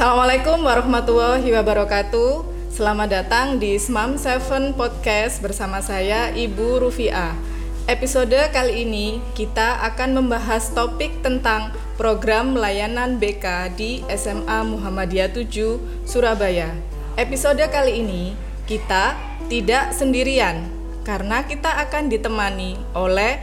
Assalamualaikum warahmatullahi wabarakatuh. Selamat datang di Smam 7 Podcast bersama saya Ibu Rufia. Episode kali ini kita akan membahas topik tentang program layanan BK di SMA Muhammadiyah 7 Surabaya. Episode kali ini kita tidak sendirian karena kita akan ditemani oleh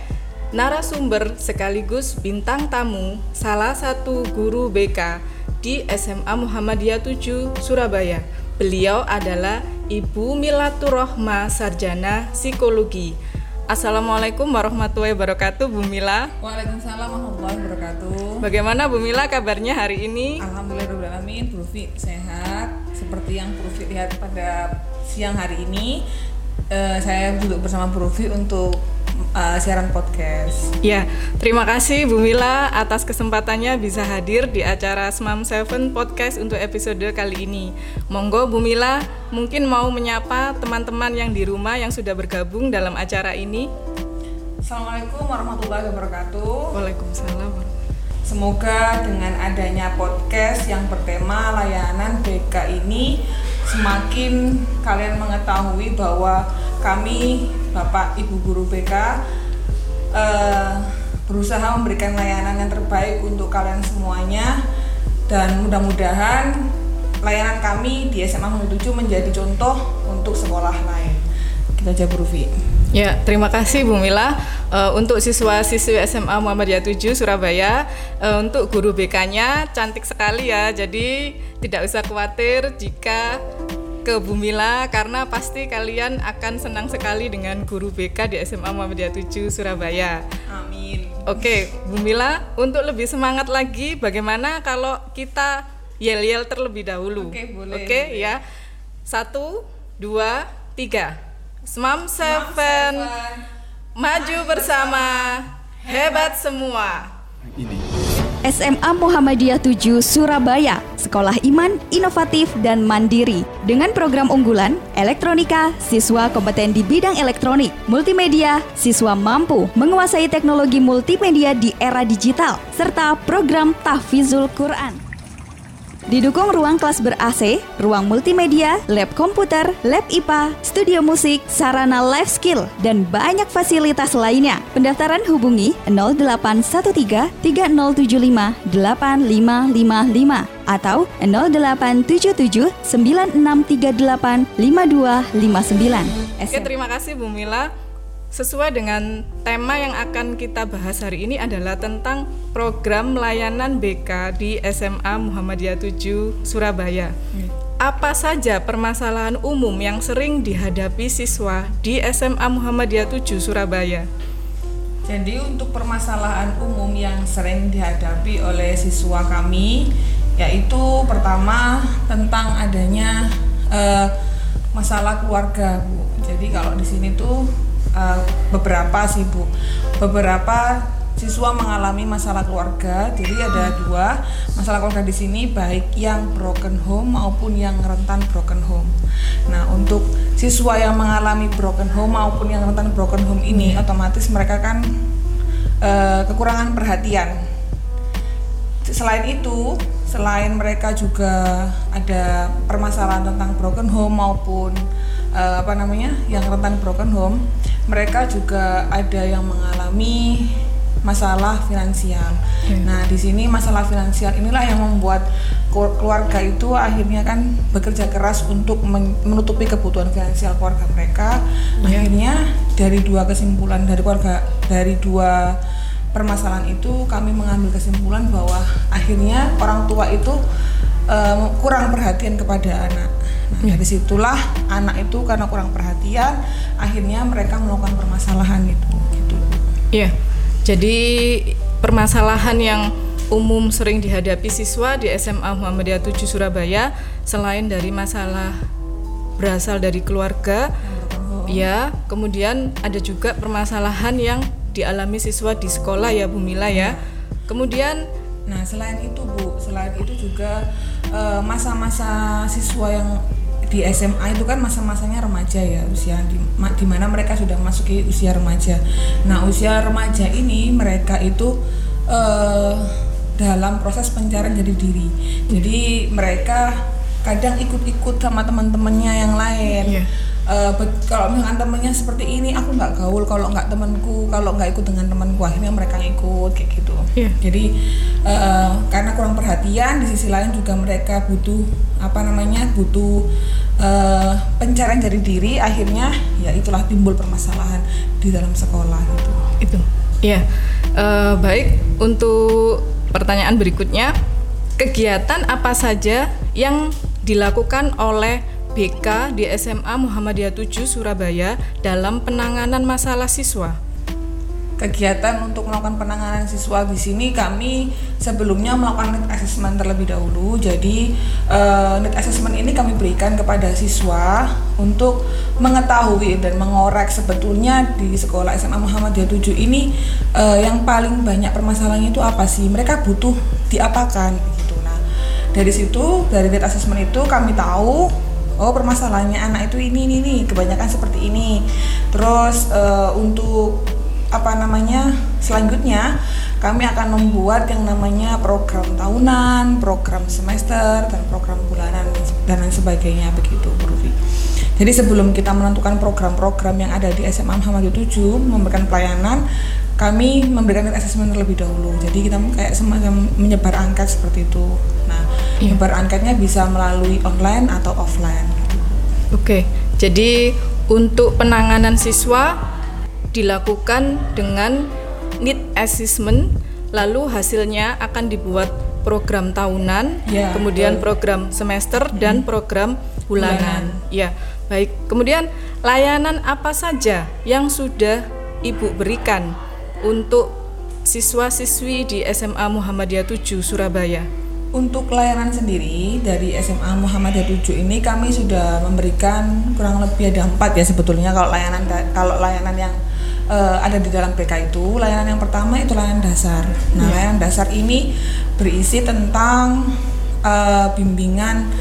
narasumber sekaligus bintang tamu salah satu guru BK di SMA Muhammadiyah 7 Surabaya. Beliau adalah Ibu Milatur Rohma Sarjana Psikologi. Assalamualaikum warahmatullahi wabarakatuh Bu Mila. Waalaikumsalam warahmatullahi wabarakatuh. Bagaimana Bu Mila kabarnya hari ini? Alhamdulillahirobbilalamin, Bu Rufi sehat. Seperti yang Bu Rufi lihat pada siang hari ini, uh, saya duduk bersama Bu Rufi untuk uh, siaran podcast. Ya, terima kasih Bu Mila atas kesempatannya bisa hadir di acara Smam Seven Podcast untuk episode kali ini. Monggo Bu Mila, mungkin mau menyapa teman-teman yang di rumah yang sudah bergabung dalam acara ini. Assalamualaikum warahmatullahi wabarakatuh. Waalaikumsalam. Semoga dengan adanya podcast yang bertema layanan BK ini semakin kalian mengetahui bahwa kami Bapak Ibu Guru BK eh, berusaha memberikan layanan yang terbaik untuk kalian semuanya dan mudah-mudahan layanan kami di SMA 7 menjadi contoh untuk sekolah lain. Kita aja Rufi. Ya, terima kasih Bu Mila. Uh, untuk siswa-siswi SMA Muhammadiyah 7 Surabaya, uh, untuk guru BK-nya cantik sekali ya. Jadi tidak usah khawatir jika ke Bumila karena pasti kalian akan senang sekali dengan guru BK di SMA Muhammadiyah 7 Surabaya. Amin. Oke, Bumila, untuk lebih semangat lagi bagaimana kalau kita yel-yel terlebih dahulu? Oke, boleh. Oke, ya. Satu, dua, tiga. Smam Seven, maju bersama, hebat semua. Ini. SMA Muhammadiyah 7 Surabaya, sekolah iman, inovatif, dan mandiri. Dengan program unggulan, elektronika, siswa kompeten di bidang elektronik, multimedia, siswa mampu menguasai teknologi multimedia di era digital, serta program tahfizul Quran. Didukung ruang kelas ber-AC, ruang multimedia, lab komputer, lab IPA, studio musik, sarana life skill, dan banyak fasilitas lainnya. Pendaftaran hubungi 0813 3075 8555 atau 0877 9638 5259. Oke, terima kasih Bu Mila. Sesuai dengan tema yang akan kita bahas hari ini adalah tentang program layanan BK di SMA Muhammadiyah 7 Surabaya. Apa saja permasalahan umum yang sering dihadapi siswa di SMA Muhammadiyah 7 Surabaya? Jadi untuk permasalahan umum yang sering dihadapi oleh siswa kami yaitu pertama tentang adanya uh, masalah keluarga, Bu. Jadi kalau di sini tuh uh, beberapa sih bu. Beberapa siswa mengalami masalah keluarga jadi ada dua masalah keluarga di sini baik yang broken home maupun yang rentan broken home. Nah untuk siswa yang mengalami broken home maupun yang rentan broken home ini otomatis mereka kan uh, kekurangan perhatian. Selain itu selain mereka juga ada permasalahan tentang broken home maupun uh, apa namanya yang rentan broken home mereka juga ada yang mengalami masalah finansial. Hmm. Nah, di sini masalah finansial inilah yang membuat keluarga itu akhirnya kan bekerja keras untuk menutupi kebutuhan finansial keluarga mereka. Hmm. Akhirnya dari dua kesimpulan dari keluarga dari dua permasalahan itu kami mengambil kesimpulan bahwa akhirnya orang tua itu um, kurang perhatian kepada anak. Dari situlah anak itu karena kurang perhatian, akhirnya mereka melakukan permasalahan itu. Gitu. Iya. Jadi permasalahan yang umum sering dihadapi siswa di SMA Muhammadiyah 7 Surabaya selain dari masalah berasal dari keluarga, ya, kemudian ada juga permasalahan yang dialami siswa di sekolah ya Bu Mila ya. Iya. Kemudian Nah, selain itu Bu, selain itu juga Eh, masa-masa siswa yang di SMA itu kan masa-masanya remaja ya usia di, di mana mereka sudah masuki usia remaja. Nah usia remaja ini mereka itu uh, dalam proses pencarian jadi diri. Jadi mereka kadang ikut-ikut sama teman-temannya yang lain. Iya. Be- kalau misalkan temennya seperti ini, aku nggak gaul kalau nggak temanku, kalau nggak ikut dengan temanku akhirnya mereka ikut kayak gitu. Iya. Jadi eh, karena kurang perhatian, di sisi lain juga mereka butuh apa namanya butuh eh, pencarian dari diri, akhirnya ya itulah timbul permasalahan di dalam sekolah gitu. Itu. Iya. Eh, baik, untuk pertanyaan berikutnya, kegiatan apa saja yang dilakukan oleh BK di SMA Muhammadiyah 7 Surabaya dalam penanganan masalah siswa? kegiatan untuk melakukan penanganan siswa di sini kami sebelumnya melakukan need assessment terlebih dahulu. Jadi eh, need assessment ini kami berikan kepada siswa untuk mengetahui dan mengorek sebetulnya di sekolah SMA Muhammadiyah 7 ini eh, yang paling banyak permasalahannya itu apa sih? Mereka butuh diapakan gitu. Nah, dari situ dari need assessment itu kami tahu oh permasalahannya anak itu ini ini nih kebanyakan seperti ini. Terus eh, untuk apa namanya selanjutnya kami akan membuat yang namanya program tahunan, program semester dan program bulanan dan lain sebagainya begitu Bu Rufi. Jadi sebelum kita menentukan program-program yang ada di SMA Muhammadiyah 7 memberikan pelayanan, kami memberikan assessment terlebih dahulu. Jadi kita kayak semacam menyebar angket seperti itu. Menyebar angketnya bisa melalui online atau offline. Oke, jadi untuk penanganan siswa dilakukan dengan need assessment, lalu hasilnya akan dibuat program tahunan, Ya, kemudian betul. program semester dan program bulanan. Ya, baik. Kemudian layanan apa saja yang sudah Ibu berikan untuk siswa-siswi di SMA Muhammadiyah 7 Surabaya? Untuk layanan sendiri dari SMA Muhammadiyah 7 ini kami sudah memberikan kurang lebih ada empat ya sebetulnya kalau layanan kalau layanan yang eh, ada di dalam BK itu layanan yang pertama itu layanan dasar. Nah layanan dasar ini berisi tentang eh, bimbingan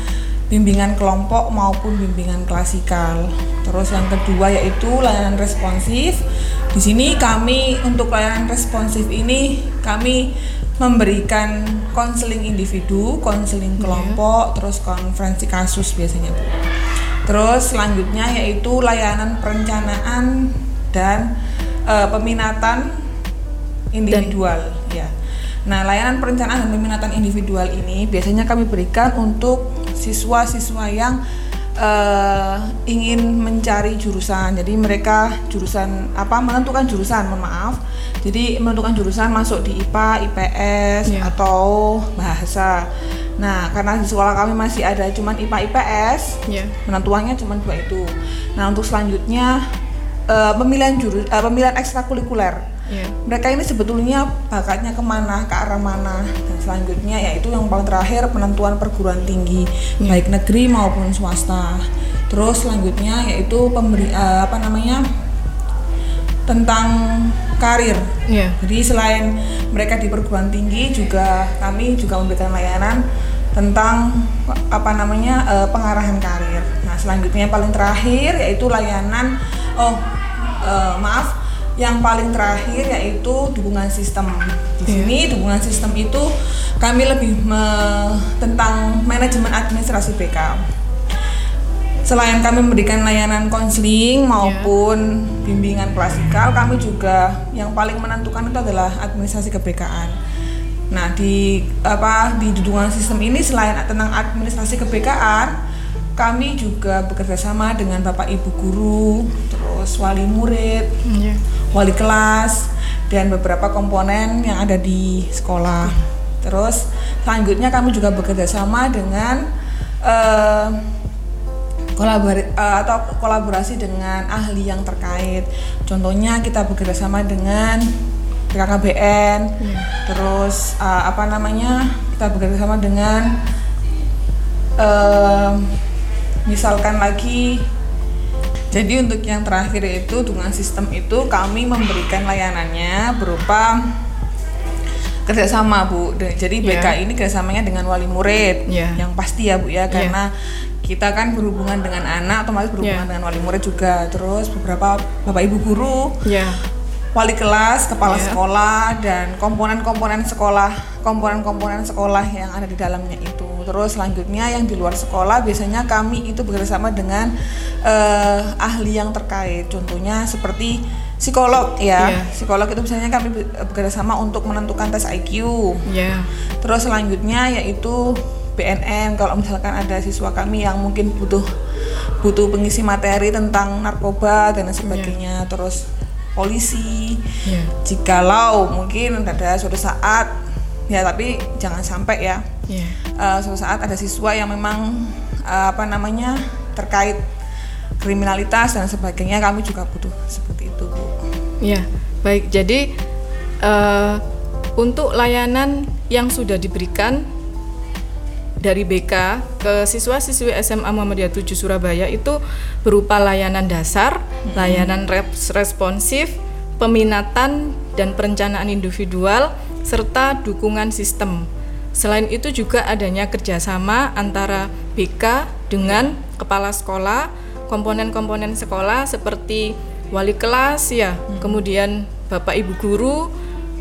bimbingan kelompok maupun bimbingan klasikal. Terus yang kedua yaitu layanan responsif. Di sini kami untuk layanan responsif ini kami memberikan konseling individu, konseling kelompok, terus konferensi kasus biasanya Bu. Terus selanjutnya yaitu layanan perencanaan dan eh, peminatan individual ya. Nah, layanan perencanaan dan peminatan individual ini biasanya kami berikan untuk siswa-siswa yang eh, ingin mencari jurusan. Jadi mereka jurusan apa menentukan jurusan, mohon maaf. Jadi menentukan jurusan masuk di IPA, IPS Ya. atau bahasa. Nah, karena di sekolah kami masih ada cuman IPA, IPS, Ya. penentuannya cuma dua itu. Nah untuk selanjutnya eh, pemilihan jurus, eh, pemilihan ekstrakurikuler. Ya. Mereka ini sebetulnya bakatnya ke mana, ke arah mana, dan selanjutnya yaitu yang paling terakhir penentuan perguruan tinggi baik negeri maupun swasta. Terus selanjutnya yaitu pemberi eh, apa namanya tentang karir. Ya. Jadi selain mereka di perguruan tinggi juga kami juga memberikan layanan tentang apa namanya eh, pengarahan karir. Nah selanjutnya yang paling terakhir yaitu layanan oh eh, maaf yang paling terakhir yaitu dukungan sistem. Di Iya. sini dukungan sistem itu kami lebih me- tentang manajemen administrasi BK. Selain kami memberikan layanan konseling maupun bimbingan klasikal, kami juga yang paling menentukan itu adalah administrasi kebekaan. Nah, di apa di dukungan sistem ini selain tentang administrasi kebekaan, kami juga bekerja sama dengan Bapak Ibu guru, terus wali murid, Ya. wali kelas dan beberapa komponen yang ada di sekolah. Terus selanjutnya kami juga bekerja sama dengan eh, kolabori- eh, atau kolaborasi dengan ahli yang terkait. Contohnya kita bekerja sama dengan BKKBN, terus eh, apa namanya kita bekerja sama dengan eh, misalkan lagi jadi untuk yang terakhir itu dengan sistem itu kami memberikan layanannya berupa kerjasama bu. Jadi Ya. BK ini kerjasamanya dengan wali murid Ya. yang pasti ya bu ya karena kita kan berhubungan dengan anak otomatis berhubungan Ya. dengan wali murid juga. Terus beberapa bapak ibu guru Ya. wali kelas, kepala Yeah. sekolah dan komponen-komponen sekolah, komponen-komponen sekolah yang ada di dalamnya itu. Terus selanjutnya yang di luar sekolah biasanya kami itu bekerjasama dengan eh, ahli yang terkait. Contohnya seperti psikolog ya. Yeah. Psikolog itu biasanya kami be- bekerjasama untuk menentukan tes IQ. Ya. Terus selanjutnya yaitu BNN kalau misalkan ada siswa kami yang mungkin butuh butuh pengisi materi tentang narkoba dan sebagainya. Terus polisi. Ya. Jikalau mungkin ada suatu saat ya tapi jangan sampai ya Ya. eh, suatu saat ada siswa yang memang eh, apa namanya terkait kriminalitas dan sebagainya kami juga butuh seperti itu bu. Ya, baik. Jadi eh, untuk layanan yang sudah diberikan dari BK ke siswa-siswi SMA Muhammadiyah 7 Surabaya itu berupa layanan dasar, layanan res- responsif, peminatan dan perencanaan individual serta dukungan sistem. Selain itu juga adanya kerjasama antara BK dengan kepala sekolah, komponen-komponen sekolah seperti wali kelas ya, kemudian bapak ibu guru,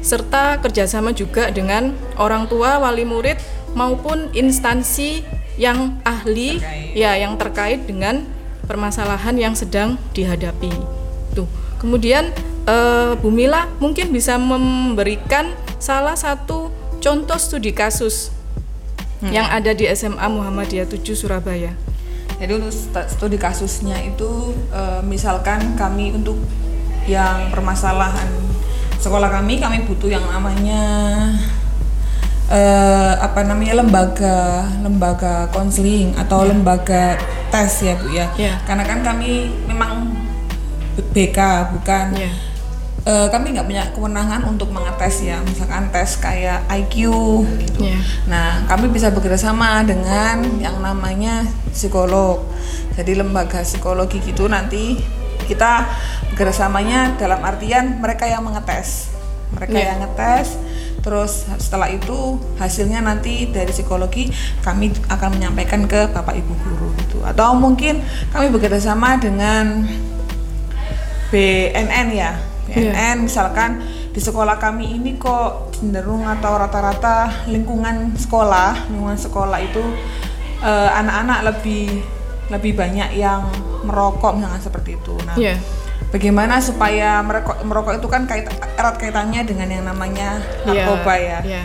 serta kerjasama juga dengan orang tua, wali murid maupun instansi yang ahli Terkait. ya yang terkait dengan permasalahan yang sedang dihadapi. Tuh. Kemudian eh, Bu Mila mungkin bisa memberikan salah satu contoh studi kasus yang ada di SMA Muhammadiyah 7 Surabaya. Jadi untuk st- studi kasusnya itu eh, misalkan kami untuk yang permasalahan sekolah kami kami butuh yang namanya eh, apa namanya lembaga lembaga konseling atau lembaga tes ya bu ya. Ya. Karena kan kami memang BK bukan Ya. Eh, kami nggak punya kewenangan untuk mengetes ya, misalkan tes kayak IQ gitu. Ya. Nah, kami bisa bekerja sama dengan yang namanya psikolog. Jadi lembaga psikologi gitu nanti kita bekerjasamanya dalam artian mereka yang mengetes, mereka Ya. yang ngetes. Terus setelah itu hasilnya nanti dari psikologi kami akan menyampaikan ke bapak ibu guru gitu. Atau mungkin kami bekerja sama dengan BNN ya BNN misalkan di sekolah kami ini kok cenderung atau rata-rata lingkungan sekolah lingkungan sekolah itu eh, anak-anak lebih lebih banyak yang merokok misalnya seperti itu nah Ya. bagaimana supaya merokok merokok itu kan kait erat kaitannya dengan yang namanya narkoba ya Ya.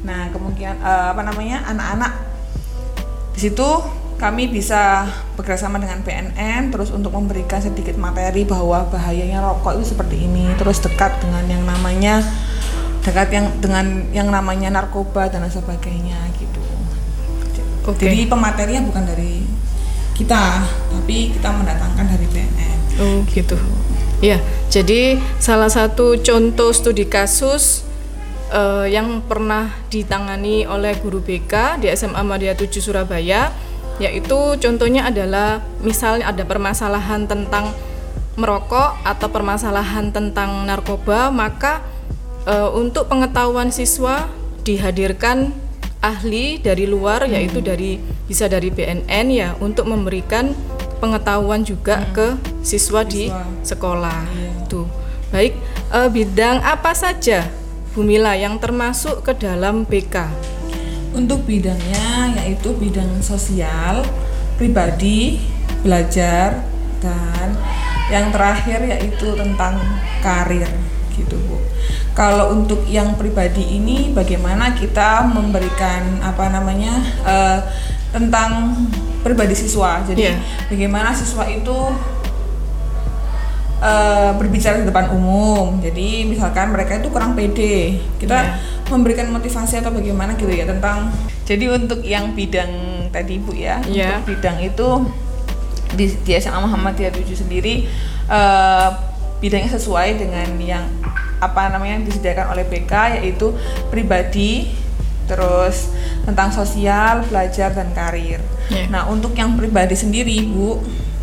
Nah, kemungkinan eh, apa namanya anak-anak di situ kami bisa bekerjasama dengan BNN terus untuk memberikan sedikit materi bahwa bahayanya rokok itu seperti ini terus dekat dengan yang namanya dekat yang dengan yang namanya narkoba dan sebagainya gitu. Oke. Jadi pematerinya bukan dari kita tapi kita mendatangkan dari BNN. Oh gitu. Ya, jadi salah satu contoh studi kasus eh, yang pernah ditangani oleh guru BK di SMA Madya 7 Surabaya, yaitu contohnya adalah misalnya ada permasalahan tentang merokok atau permasalahan tentang narkoba, maka eh, untuk pengetahuan siswa dihadirkan ahli dari luar yaitu dari bisa dari BNN ya untuk memberikan pengetahuan juga ke siswa di Siswa. sekolah. Iya. Tuh. Baik, eh, bidang apa saja Bu Mila yang termasuk ke dalam BK? Untuk bidangnya yaitu bidang sosial, pribadi, belajar, dan yang terakhir yaitu tentang karir gitu Bu. Kalau untuk yang pribadi ini bagaimana kita memberikan apa namanya eh, tentang pribadi siswa. Jadi Iya. bagaimana siswa itu eh, berbicara di depan umum. Jadi misalkan mereka itu kurang pede, kita Iya. memberikan motivasi atau bagaimana gitu ya tentang. Jadi untuk yang bidang tadi bu ya, Iya. untuk bidang itu di, di SMA Muhammadiyah 7 sendiri eh, bidangnya sesuai dengan yang apa namanya yang disediakan oleh BK yaitu pribadi, terus tentang sosial, belajar dan karir. Iya. Nah untuk yang pribadi sendiri bu,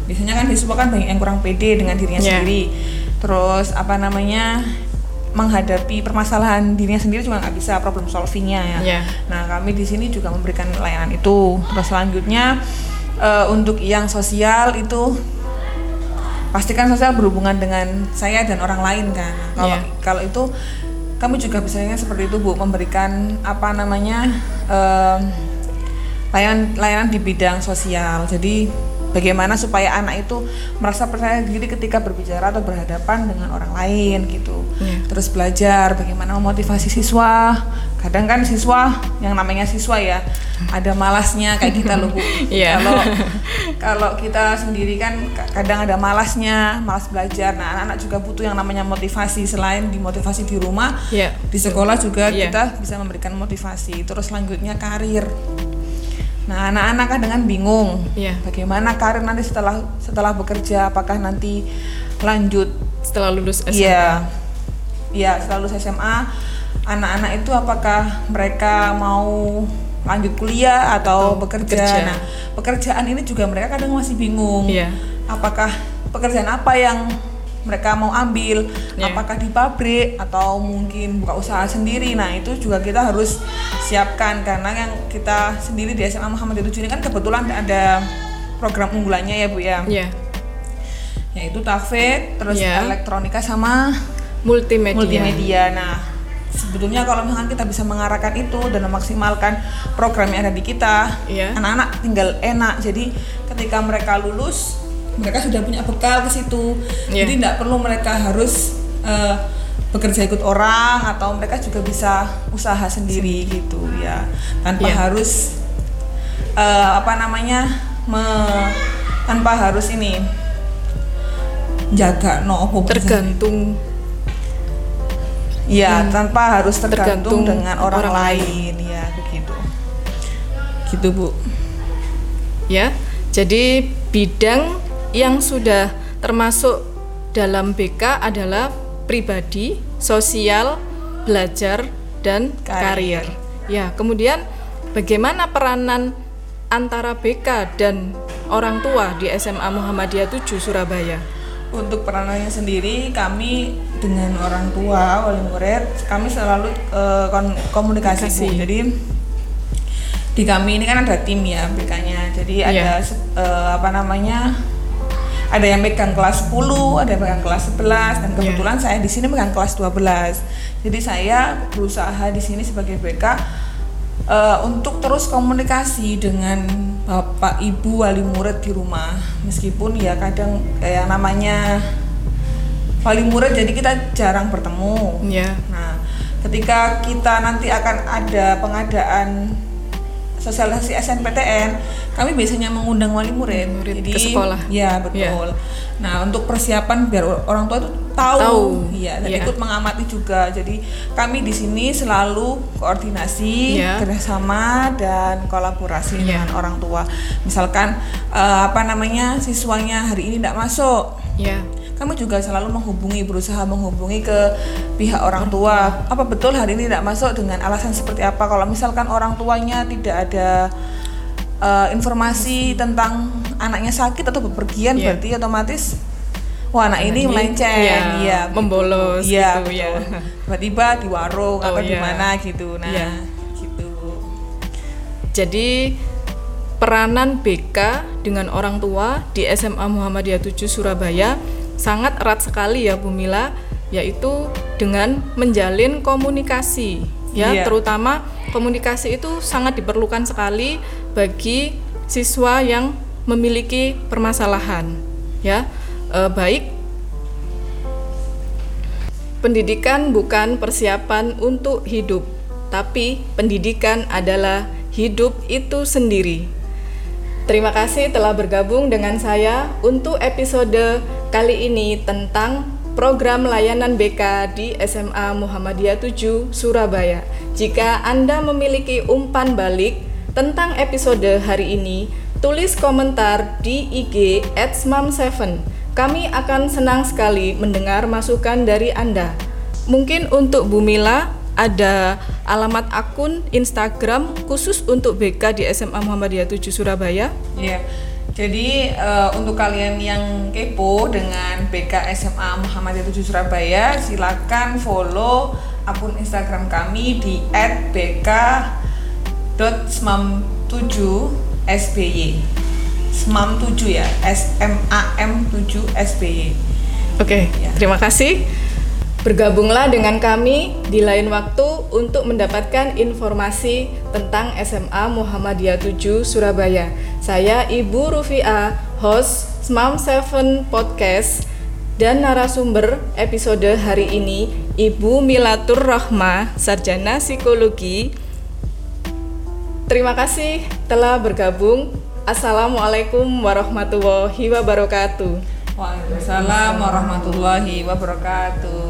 biasanya kan siswa kan banyak yang kurang pede dengan dirinya Iya. sendiri. Terus apa namanya menghadapi permasalahan dirinya sendiri juga nggak bisa problem solvingnya ya. Iya. Nah kami di sini juga memberikan layanan itu. Terus selanjutnya eh, untuk yang sosial itu pastikan sosial berhubungan dengan saya dan orang lain kan. Nah, Kalau Iya. kalau itu kami juga biasanya seperti itu Bu, memberikan apa namanya em, layanan layanan di bidang sosial. Jadi bagaimana supaya anak itu merasa percaya diri ketika berbicara atau berhadapan dengan orang lain gitu. Iya. Terus belajar bagaimana memotivasi siswa. Kadang kan siswa yang namanya siswa ya ada malasnya kayak kita loh Bu. Iya. Kalau kalau kita sendiri kan ka- kadang ada malasnya, malas belajar. Nah, anak-anak juga butuh yang namanya motivasi selain dimotivasi di rumah, Iya. di sekolah juga Iya. kita bisa memberikan motivasi. Terus selanjutnya karir. Nah, anak-anak kadang kan bingung. Iya. Bagaimana karir nanti setelah setelah bekerja? Apakah nanti lanjut Setelah lulus SMA. Iya. Iya, setelah lulus SMA, anak-anak itu apakah mereka mau lanjut kuliah atau, Atau bekerja. bekerja. Nah, pekerjaan ini juga mereka kadang masih bingung. Iya. Apakah pekerjaan apa yang mereka mau ambil? Iya. Apakah di pabrik atau mungkin buka usaha sendiri? Nah, itu juga kita harus siapkan karena yang kita sendiri di SMA Muhammadiyah 7 ini kan kebetulan ada program unggulannya ya, Bu ya. Iya. Yaitu TAFED, terus Iya. elektronika sama Multimedia. multimedia. Nah, sebetulnya kalau misalkan kita bisa mengarahkan itu dan memaksimalkan program yang ada di kita, Iya. anak-anak tinggal enak. Jadi ketika mereka lulus, mereka sudah punya bekal ke situ. Iya. Jadi tidak perlu mereka harus eh, bekerja ikut orang atau mereka juga bisa usaha sendiri gitu ya, tanpa Iya. harus eh, apa namanya me- tanpa harus ini jaga no? Tergantung Ya, tanpa harus tergantung, tergantung dengan orang, orang lain, ya begitu. Gitu, Bu. ya. Jadi bidang yang sudah termasuk dalam BK adalah pribadi, sosial, belajar dan Karir. karir. Ya, kemudian bagaimana peranan antara BK dan orang tua di SMA Muhammadiyah 7 Surabaya? Untuk peranannya sendiri, kami dengan orang tua, wali murid, kami selalu eh, kon- komunikasi, Bu. Komunikasi. Jadi di kami ini kan ada tim ya BK-nya. Jadi Iya. ada eh, apa namanya? Ada yang megang kelas 10, ada yang megang kelas 11 dan Iya. kebetulan saya di sini megang kelas 12. Jadi saya berusaha di sini sebagai BK eh, untuk terus komunikasi dengan bapak ibu wali murid di rumah meskipun ya kadang kayak namanya wali murid jadi kita jarang bertemu Ya, nah ketika kita nanti akan ada pengadaan sosialisasi SNPTN kami biasanya mengundang wali murid, Murid jadi ke sekolah. ya betul nah untuk persiapan biar orang tua itu tahu, Tahu. iya dan Iya. ikut mengamati juga jadi kami di sini selalu koordinasi Iya. kerjasama dan kolaborasi Iya. dengan orang tua misalkan eh, apa namanya siswanya hari ini tidak masuk ya, kami juga selalu menghubungi berusaha menghubungi ke pihak orang tua apa betul hari ini tidak masuk dengan alasan seperti apa kalau misalkan orang tuanya tidak ada eh, informasi tentang anaknya sakit atau bepergian Iya. berarti otomatis wah anak ini melenceng iya, iya, membolos iya gitu, betul. tiba-tiba di warung Oh, atau di iya. mana gitu nah Iya. gitu Jadi peranan BK dengan orang tua di SMA Muhammadiyah 7 Surabaya sangat erat sekali ya Bu Mila, yaitu dengan menjalin komunikasi ya, Iya. terutama komunikasi itu sangat diperlukan sekali bagi siswa yang memiliki permasalahan ya. Eh, baik Pendidikan bukan persiapan untuk hidup, tapi pendidikan adalah hidup itu sendiri. Terima kasih telah bergabung dengan saya untuk episode kali ini tentang program layanan BK di SMA Muhammadiyah 7 Surabaya. Jika Anda memiliki umpan balik tentang episode hari ini, tulis komentar di IG @smam7. Kami akan senang sekali mendengar masukan dari Anda. Mungkin untuk Bu Mila ada alamat akun Instagram khusus untuk BK di SMA Muhammadiyah 7 Surabaya. Iya. Jadi eh, untuk kalian yang kepo dengan BK SMA Muhammadiyah 7 Surabaya, silakan follow akun Instagram kami di @bk.smam7sby. SMAM 7 ya, SMAM 7 SBY. Oke, Ya. terima kasih. Bergabunglah dengan kami di lain waktu untuk mendapatkan informasi tentang SMA Muhammadiyah 7 Surabaya. Saya Ibu Rufia, host SMAM 7 Podcast dan narasumber episode hari ini Ibu Milatur Rahma, Sarjana Psikologi. Terima kasih telah bergabung. Assalamualaikum warahmatullahi wabarakatuh. Waalaikumsalam warahmatullahi wabarakatuh.